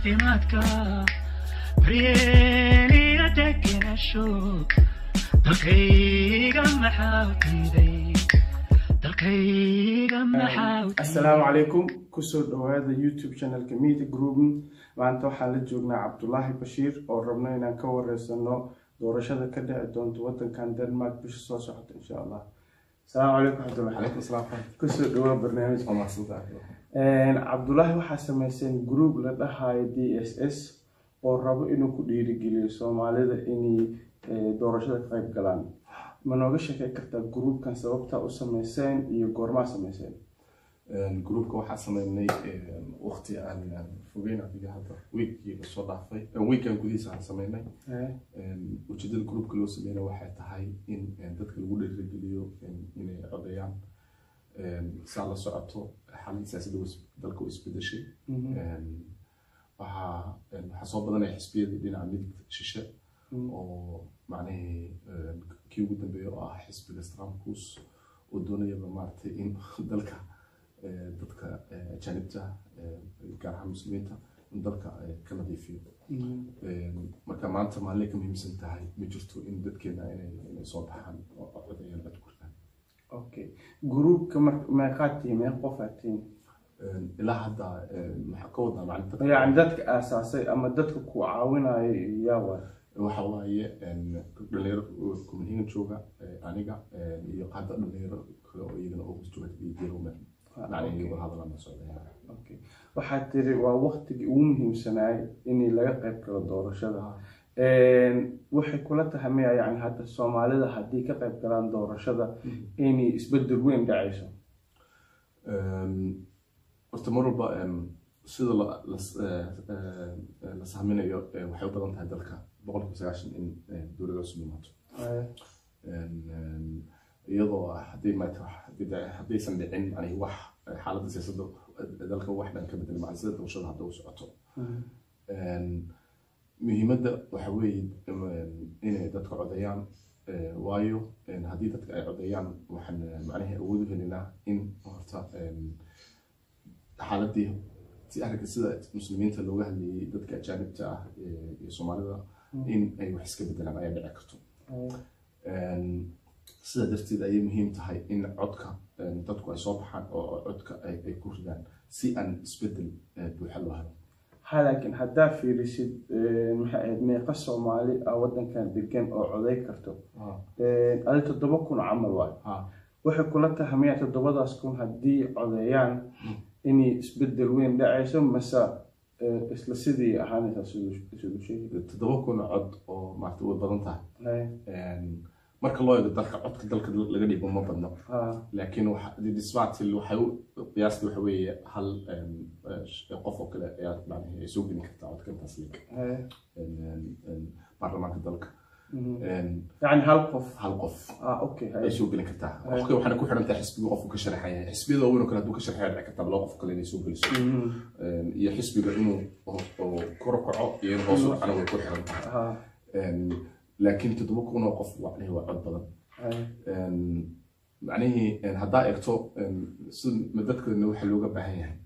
caafimaadka daryeeliya degenasho dalkayga maxaa diiday dalkayga maxaa assalaamu calaykum kusoo dhawaada youtube channelka media group maanta waxaan la joognaa cabdulaahi bashiir oo rabno inaan ka wareysano doorashada ka dhici doonta wadankan denmark bisha soo socota insha allah asalaamu calaykum cabdulaahi عليكم السلام kusoo dhawaa barnaamijka ورحمة الله cabdulaahi waxaa sameyseen group la dhahayo d s s oo rabo inuu ku dhiirigeliyo soomaalida inay eh, doorashada ka qeyb galaan. Ma nooga sheekey kartaa groupkan sababtaa u sameyseen iyo goormaa sameyseen? Groupka waxaa sameynay wakti aan fogeyn adiga hadda. Weekii la soo dhaafay weekan gudihiisa aan sameynay. Eh. Ujeedada groupka loo sameynay waxay tahay in dadka lagu dhiirigeliyo inay codayaan saa la socoto xaalada siyaasadda dalka u isbedeshay mhm, waxaa soo badanaya xisbiyadii dhinaca midig shishe mhm. oo macnihii kii ugu dambeeya oo ah xisbiga stramkus oo doonayaba maaragtay in dalka eh, dadka ajaanibta eh, gaar ahaan muslimiinta in dalka ka nadiifiyo Mhm. Eh, marka maanta maalin ka muhiimsan tahay ma jirto in dadkeena inay soo baxaan oo codayaan okay groupka mar- meeqaad tihiin meeq qofaad tihiin ilaa hadda maxaa ka wadaa macna dadka? Yacni dadka aasaasay ama dadka ku caawinayo yaa waay? Waxa waaye dhalinyaro kumanihiin jooga aniga iyo hadda dhalinyaro kale oo iyagana oo jooga iyo Ah, waxaad tiri waa waqtigii ugu muhiimsanaay in laga qayb galo doorashada waxay kula tahay miya yani hadda soomaalida haddii ka qayb galaan doorashada inay isbeddel weyn dhacayso. Em, horta mar walba em, sida la- eh, sahminayo eh, waxay u badan tahay dalka boqolkiiba sagaashan in eh, dowladda cusub imaato iyadoo haddii wax- haddii da- haddaysan dhicin yani wax xaaladda siyaasadda dalka wax dhan ka bedel macna sida doorashada hadda u socoto. Mhm, muhiimadda waxa weeye inay dadka codeeyaan eh, waayo haddii dadka ay codeeyaan waxaan eh, macnaha awood u helinaa in horta xaaladii si arrinka sida muslimiinta looga hadlayay dadka ajaanibta ah eh, iyo soomaalida in ay wax iska bedelaan ayaa dhici karto. Em, sidaa darteed ayay muhiim tahay in codka dadku ay soo baxaan oo codka ay ku ridaan si aan isbeddel buuxa loo helo laakiin haddaa fiirisid maxay ahayd meeqa soomaali ah wadankan degan oo coday karto adi toddoba kun camal waay. Ha waxay kula tahay miya toddobadaas kun haddii codeeyaan inay isbeddel weyn dhacayso mase isla sidii ahaanaysaa siduu sheegay toddoba kun cod oo maarata way badan tahay marka loo eego dalka codka dalka laga dhigo ma badno. Ha, laakiin disbatil waxay u qiyaasti waxa weeye hal eh, qof oo kale ayaa macnaha soo gelin kartaa codka intaas leeg eh, baarlamaanka dalka. Mhm. Em, yacni hal qof? hal qof. Ah ay soo gelin kartaa. Qofka waxaana ku xiran tahay xisbiga qofku ka sharaxan yahay xisbiyada waaweyn oo kale hadduu ka sharaxaya dhici kartaa laba qof kale inay soo geliso. Mhm, Em, iyo xisbiga inuu kor kaco iyo in hoos u dhacana way ku xiran tahay. Ha, Em, laakiin toddoba kun oo qof macnaheed waa cod badan macnihii haddaa eegto sida dadkeena waxa looga baahan yahay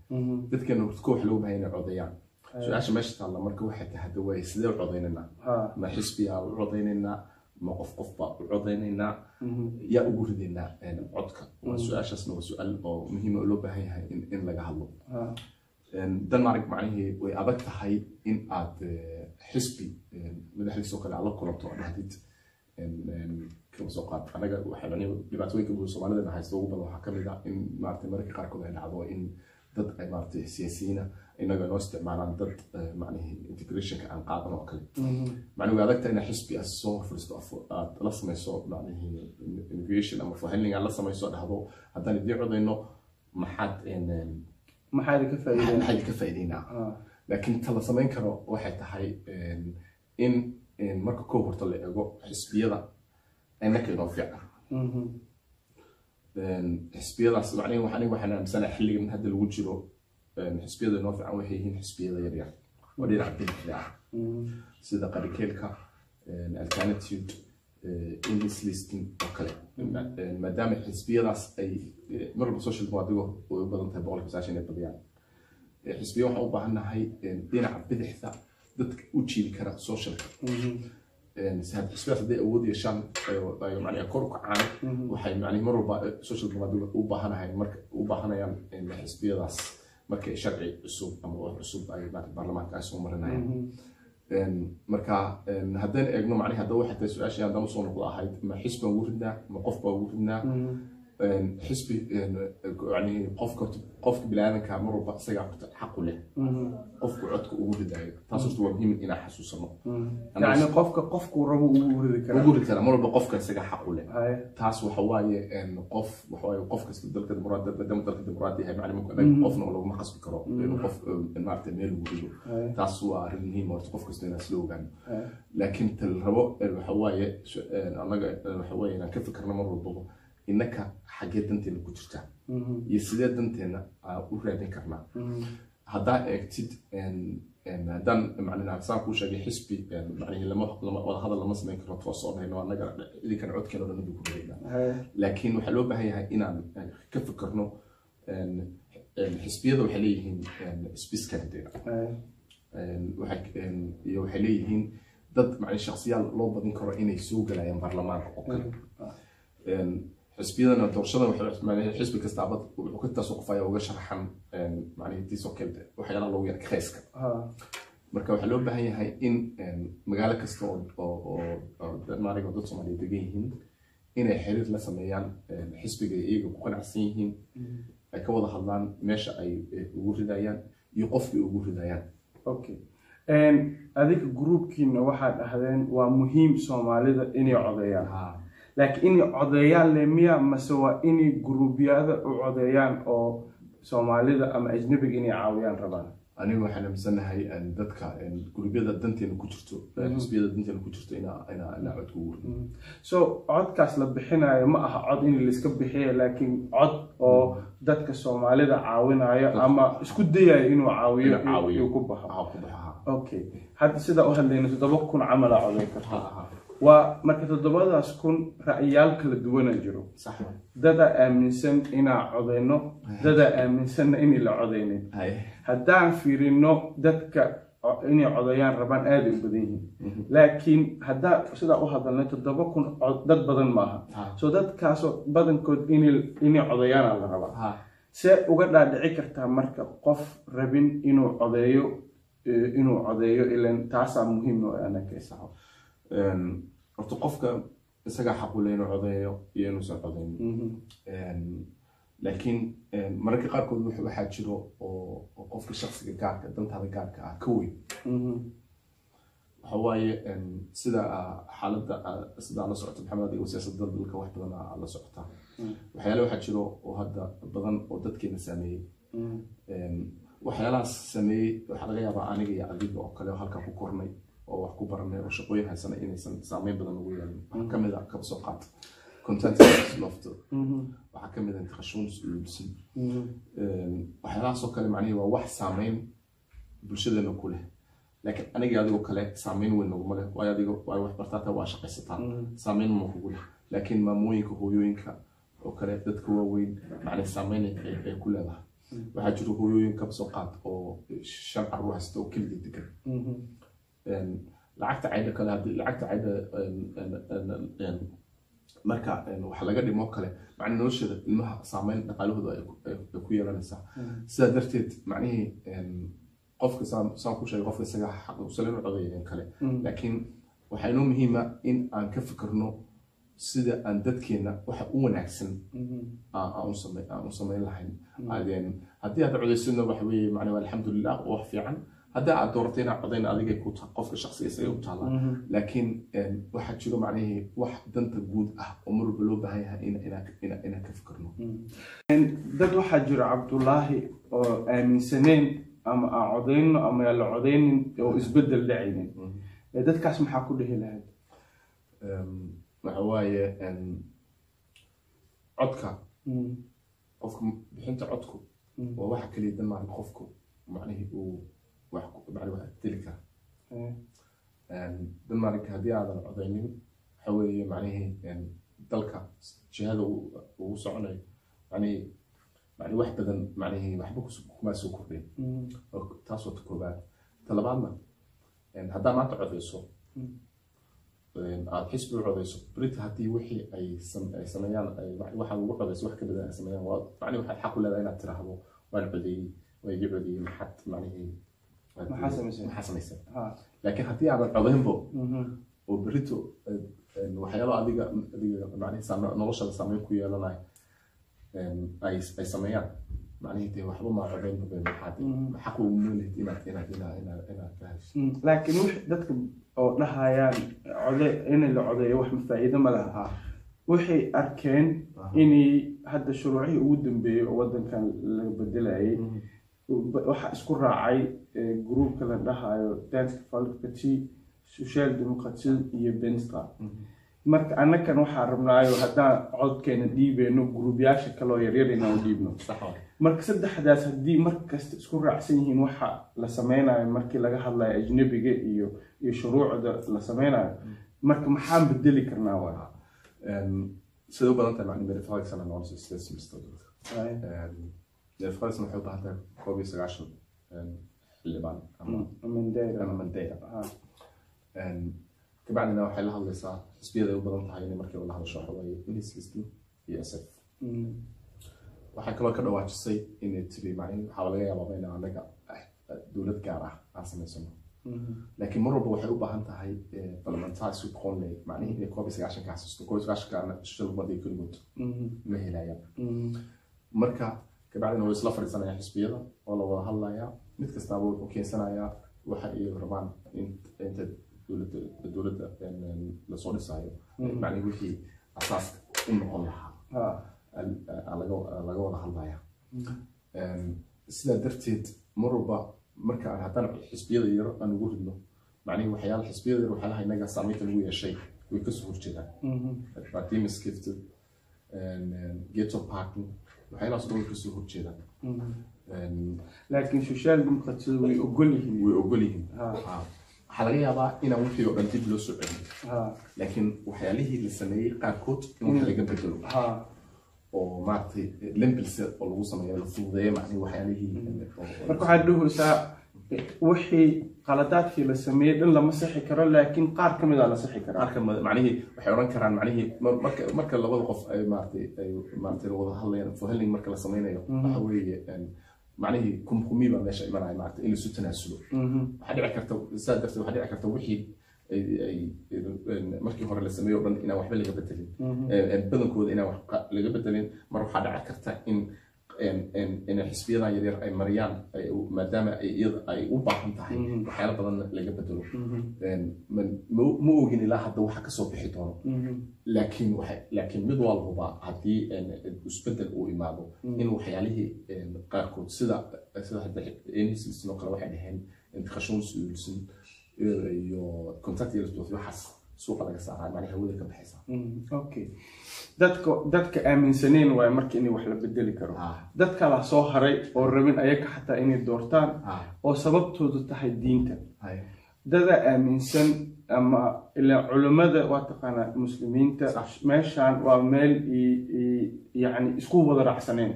dadkeena horta ko waxa looga baahan yahay hay. su'aasha meesha taalla marka waxay tahay hadda sidee u codeynaynaa ha, ma xisbiyaa u codeynaynaa ma qof qof baa u codeynaynaa mhm, yaa ugu ridaynaa codka waa su'aashaasna waa su'aal oo muhiima oo loo baahan yahay in, laga hadlo denmark macnihii way adag tahay in aad xisbi madaxdiisoo kale aad la kulanto oo dhahdid kaba soo qaad anaga waxay macnihi dhibaatooyinka guud soomaalidana haysta ugu badan waxaa ka mid ah in maaragtay mararka qaarkood ay dhacdo in dad ay maaragtay siyaasiyiina inaga noo isticmaalaan dad eh, macnihii integrationka aan qaadan oo kale. Macnihi way adag tahay inaad xisbi aad soo fadhiisto afo- aad la samayso macnihii innovation ama fahelling aad la samayso dhahdo haddaan idiin codayno maxaad maxaad ka faa'iideynaa ha, laakiin ta la samayn karo waxay tahay em, in em, marka koo horta la eego xisbiyada innaka inoo fiican. Mhm, Em, xisbiyadaas aniga waxaan aaminsanahay xilligan hadda lagu jiro xisbiyada inoo fiican waxay yihiin xisbiyada yaryar oo dhinaca bidixda ah mhm, sida qarikeelka alternative eh, english listing oo kale. Em, maadaama xisbiyadaas ay eh, mar walba social democratigu way u badan tahay boqolkiiba sagaashan inay badiyaan Eh, xisbiya waxaan u baahannahay dhinaca bidixda dadka u jiidi kara socialka. Xisbiyaas hadday awood yeeshaan macnaha kor u kacaan. Waxay macnaha mar walba social democracy u baahanahay marka u baahanayaan xisbiyadaas marka sharci cusub ama wax cusub ay baarlamaanka ay soo marinayaan. Een, marka haddaan eegno macnaha hadda waxay tahay su'aashii haddaan u soo noqdo ahayd ma xisbi baan ugu ridnaa ma qof baan ugu ridnaa xisbi yani qofka qofka biniaadanka mar walba isagaa horta xaqu leh qofku codka ugu ridayo taas horta waa muhiim inaan xasuusano yani qofka qofkuu rabo ugu ridi ugu karaa rid kara mar walba qofka isaga xaqu leh taas waxa waaye qof waxa waaye qof kasta dalka dimuqraadi maadaama dalka dimuqraadi yahay macnaheedu anaga qofna laguma qasbi karo inuu qof een, maaragtay meel ugu rido taas waa arrin muhiim horta qof kasta inaan isla ogaano laakiin tal rabo waxa waaye annaga waxa waaye inaan ka fikirno mar walbaba innaka xaggee danteena ku jirta. Iyo sidee danteena u raadin karnaa. Haddaa eegtid haddaan saan kuu sheegay xisbi lama lama wada hadal lama samayn karo toos oo dhahayno annaga idinkana codkeena dhan idinku dhahayna laakiin waxaa loo baahan yahay inaan ka fikirno xisbiyada waxay leeyihiin Haye. iyo waxay leeyihiin dad macnaha shakhsiyaal loo badin karo inay soo galayaan baarlamaanka oo kale. Een, xisbiyadana doorashada xisbi kastaaba wuxuu ka taasuqufaya uga sharaxan macnaha tiisoo kale waxyaalaha loogu yara khayska. Ha. marka waxaa loo baahan yahay in magaalo kasta oo dad Soomaaliyeed degan yihiin inay xiriir la sameeyaan xisbiga iyaga ku qanacsan yihiin. Ay ka wada hadlaan meesha ay ugu ridayaan iyo qofkii ugu ridayaan. Adiga gruubkiina waxaad dhahdeen waa muhiim soomaalida inay codeeyaan laakiin inay codeeyaan le miya mase waa inay gruubyada u codeeyaan oo soomaalida ama ajnabiga inay caawiyaan rabaan. Aniga waxaan aaminsanahay een, dadka gurubyada danteena ku jirto een, xisbiyada danteena ku jirto inaa codka ugu rido so codkaas la bixinayo ma aha cod in layska bixiyo laakiin cod oo dadka soomaalida caawinayo ama isku dayayo inuu caawiyo ku baxo. Okay. Hadda sidaa u hadlayna toddoba kun camala coday karta waa marka toddobadaas kun ra'yaal kala duwana jiro. Dadaa aaminsan inaa codayno dadaa aaminsanna inay la codaynin. Haddaan fiirino dadka inay codayaan rabaan aada u badan yihiin. Laakiin haddaa sidaa u hadalnay toddoba kun dad badan maaha. Ha. So dadkaasoo badankood inay codayaana la rabaa. See uga dhaadhici kartaa marka qof rabin inuu codeeyo eh, inuu codeeyo ilan taasaa muhiim horta qofka isagaa xaq u leh inuu codeeyo iyo inuusan codeynin Een, laakiin mararka qaarkood wax- waxaa jiro oo qofka shakhsiga gaarka dantaada gaarka ah ka weyn. Waxa waaye sida xaaladda sida aad la socota maxamed adigo siyaasadda dalka wax badan la socotaa waxyaale waxaa jiro oo hadda badan oo dadkeena saameeyey waxyaalahaas sameeyey waxaa laga yaabaa aniga iyo adiga oo kale halkaa ku kornay oo wax ku baranay oo shaqooyin haysana inaysan saameyn badan ugu yeelin waxaa ka mid ah kaba soo qaata content lofto waxaa ka mid ah intiqashuuns ulubsin waxyaalahaasoo kale macnihi waa wax saameyn bulshadeena ku leh. Laakiin aniga adigoo kale saameyn weyn naguma leh. Waayo adiga waayo wax bartaata waa shaqaysataan. Saameyn ma kugu leh. Laakiin maamooyinka hooyooyinka oo kale dadka waaweyn macnii saameyn ay ku leedahay. Waxaa jiro hooyooyin kaba soo qaad oo shan carruur haysta oo keliga degan lacagta caydha kale haddii lacagta een, marka wax laga dhimo kale macnii nolosheeda ilmaha saameyn dhaqaalahooda ay ku- ay ay ku yeelanaysaa. Sidaa darteed macnihii qofka saan ku sheegay qofka isaga xaq usan inuu codeeyo kale. Laakiin waxaa inoo muhiima in aan ka fikirno sida aan dadkeena waxa u wanaagsan aan aan u u samayn lahayn. Adeen, haddii aad codeysidna waxa weeye macnaa alxamdulilah wax fiican haddii aad dooratay inaad ku tahay qofka shaqsiga isaga u taallaa laakiin een, waxaa jiro macnihii wax danta guud ah oo mar walba loo baahan yahay in- inaan ka fikirno dad waxaa jira cabdulaahi oo aaminsaneen ama aan codayno ama aan la codaynin oo isbeddel dhacaynin. Eh, dadkaas maxaa ku dhihi lahayd? Waxa waaye codka. Qofka bixinta codku waa waxa keliya dan maahan qofku macnihii uu dili kara Eh, haddii aadan codeynin waxa weeye macnihii dalka jihada ugu soconayo macnii wax badan macnihii waxba kus- kuma soo kordhin. Taas waa ta koobaad ta labaadna maanta codeyso een, aad xisbi u codeyso berita haddii wixii ay sam- ay sameeyaan ay wax- waxa ugu codeyso wax ka badan ay sameeyaan macnihi waxaad xaq u leedahay inaad tiraahdo waan codeeyey waa iga codeeyey maxaad macnihii laakiin haddii aadan codeynbo mhm, oo berito waxyaalo adiga adiga macnihi saame- noloshada saameyn ku yeelanayo ay ay sameeyaan. Macnihi dee waxba maa codeynba be maxaad. Mhm. xaq ugu leelid inaad inaad inaad inaad inaad ka hesho mm, laakiin wix dadka oo dhahayaan code in la codeeyo wax faa'iido ma laha. Ah, waxay arkeen inay hadda shuruucihii ugu dambeeyey oo wadankan laga bedelayay mhm, waxaa isku raacay eh, gruupka la dhahayo danska folkeparti social democracy iyo venstra mhm. marka annakan waxaa rabnaayo haddaan codkeena dhiibeyno gruubyaasha kaloo yaryar inaan dhiibno marka saddexdaas haddii mar kasta isku raacsan yihiin waxa la sameynayo markii laga hadlayo ajnabiga iyo iyo shuruucda la sameynayo marka maxaan bedeli karnaa Een, siday u badan tahay noqonayso state iyo sagaashan een, xildhibaan ama Mm, Mandela. ama mandate Ha, Een, kabacdina waxay la hadlaysaa xisbiyada ay u badan tahay inay markii la hadasho waxa waaye unislism iyo sf waxay kaloo ka dhawaajisay inay tiri macni waxaa laga yaabaa in anaga dowlad gaar ah aan samaysano laakiin mar walba waxay u baahan tahay parliamentary suqonley macnihi inay koob iyo sagaashan ka xasuusto koob iyo keligood mhm, ma helayaan mhm, marka kabacdina way isla fadhiisanayaan xisbiyada oo la wada hadlayaa mid kastaaba wuxuu keensanayaa waxa iyagu rabaan in inta dowladda la soo dhisaayo Mhm. macnihi wixii asaas u noqon lahaa. Ha, al- a- laga wada hadlaya mhm, Een, sidaa darteed mar walba marka aan haddaan xisbiyada yar aan ugu ridno macnihi waxyaala xisbiyada yar waxyaalaha inaga saameynta lagu yeeshay way ka soo horjeedaan. Mhm, Martinez Gifted, Ghetto Parking, waxyaalahaas dhan way ka soo horjeedaan laakiin social democracy way ogol yihiin way ogol yihiin waxaa laga yaabaa inaan wixii oo dhan dib loo soo celiyo ha, laakiin waxyaalihii la sameeyey qaarkood in wax laga bedelo oo maaragtay lembilse oo lagu sameeyo la fududeeyo macnihi waxyaalihii oo- marka waxaad dhahaysaa wixii qaladaadkii la sameeyey dhan lama sixi karo laakiin qaar ka mid a la sixi karaa marka ma- macnihii waxay odhan karaan macnihii mar- marka labada qof ay maaragtay ay maaragtay wada hadlayaan fohelling marka la sameynayo. Waxa weeye een, macnihii kumkumi baa meesha imanaya maaragtay in laisu tanaasulo Mhm, waxaa dhici karta saa darteed waxaa dhici karta wixii markii hore la sameeyo o dhan inaan waxba laga bedelin. Mhm, een, badankooda inaan wax laga bedelin mar waxaa dhici karta in xisbiyadan yaryar ay mariyaan maadaama ay u baahan tahay. Mhm. waxyaala badan laga bedelo. Mhm, Een, ma- ogin ilaa hadda waxa ka soo bixi doono. Mhm, laakiin laakiin mid hubaa haddii isbeddel uu imaado in waxyaalihii qaarkood sida sida hadda oo kale waxay dhaheen intiqashonsulsin iyo contact electrodes waxaas suuqa laga saaraa macnaha hawada ka baxaysa mhm. okay. Dadka dadka aaminsaneen waaye marka inay wax la bedeli karo. Ah, dad kala soo haray oo rabin ayaga xataa inay doortaan ah, oo sababtoodu tahay diinta. Dada aaminsan ama ilaa culimmada waa taqaanaa muslimiinta meeshaan waa meel i- i- yacni isku wada raacsaneen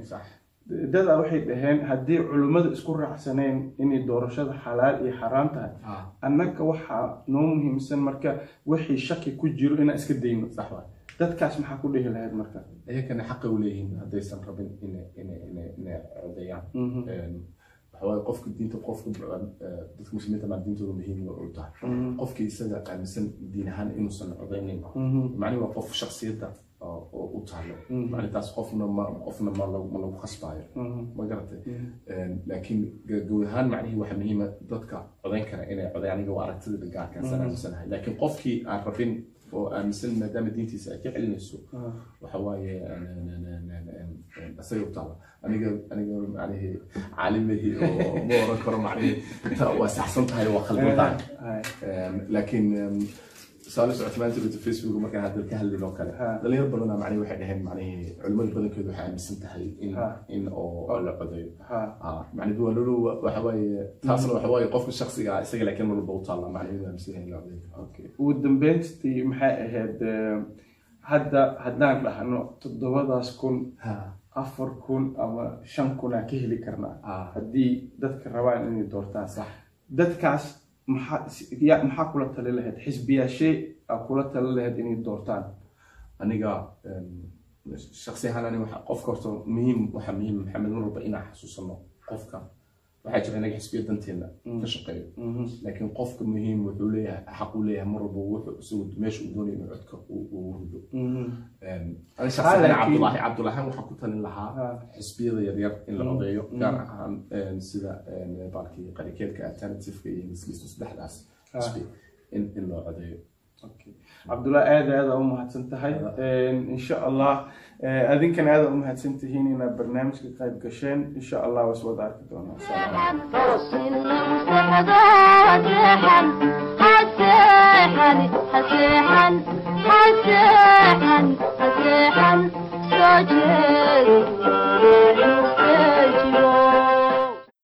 dada waxay dhaheen haddii culimmada isku raacsaneen inay doorashada xalaal iyo xaraam tahay ah, annaga waxaa noo muhiimsan marka wixii shaki ku jiro inaan iska dayno. Dadkaas maxaa ku dhihi lahayd marka? Iyagana xaqa u leeyihiin haddaysan rabin inay codeeyaan Mhm, qofka diinta qofka dadka muslimiinta maa diintooda muhiim u tahay. Mhm, qofkii isaga aaminsan diin ahaan inuusan mhm, macnihi waa qof shaksiyadda oo u taalo Mhm. macnitaas qofna ma qofna ma lagu ma lagu khasbaayo ma. Een, laakiin guud ahaan macnihii waxaa muhiima dadka codeyn kara inay codeyn aniga waa aragtidada gaarkaan saan aaminsanahay laakiin qofkii aan rabin oo aaminsan maadaama diintiisa ay ka celinayso Ah, waxa waaye een, een, een, een, een, een, isaga u taala. Aniga aniga macnihii caalimahii oo ma oran karo macnihii inta waa saxsan tahay waa khaldan tahay laakiin een, saali socota maanta dhigto facebook markaan hadda ka hadlin oo kale Ha. dhalinyaro badanaa macnihi waxay dhaheen macnihii culimmada badankeedu waxay aaminsan tahay in in oo la codeeyo macnihi lolo waxa waaye taasna waxa waaye qofka shakhsiga ah isaga laakiin walba u taalla macnihi aaminsan yahay in la codeeyo ugu dambeyntii maxay ahayd hadda haddaan dhahno toddobadaas kun afar kun ama shan kunaa ka heli karnaa haddii dadka rabaan inay doortaan sax dadkaas maxaa kula tali lahayd xisbiyaashee aa kula tali lahayd inay doortaan? Aniga shaksi ahaan ani qofka horta muhiim waxa muhiim maxamed mar walba inaan xasuusano qofka waxaa jira inaga xisbiya danteena ka shaqeeyo laakiin qofka muhiim wuxuu leeyahay xaq uu leeyahay mar walba wuxuu isagu meesha uu doonayo inuu codka uu laakiin- cabdulaahi cabdulaahi waxaan ku talin lahaa Ah. xisbiyada yaryar in la odeeyo gaar ahaan sida baalkii qarikeedka alternativeka iyo misliistu saddexdaas xisbi in loo codeeyo Okay. cabdullahi aada u mahadsan tahay insha allah eh, adinkana aada u mahadsan tihiin inaad barnaamijka ka qayb gasheen insha allah waa iswada arki doonaa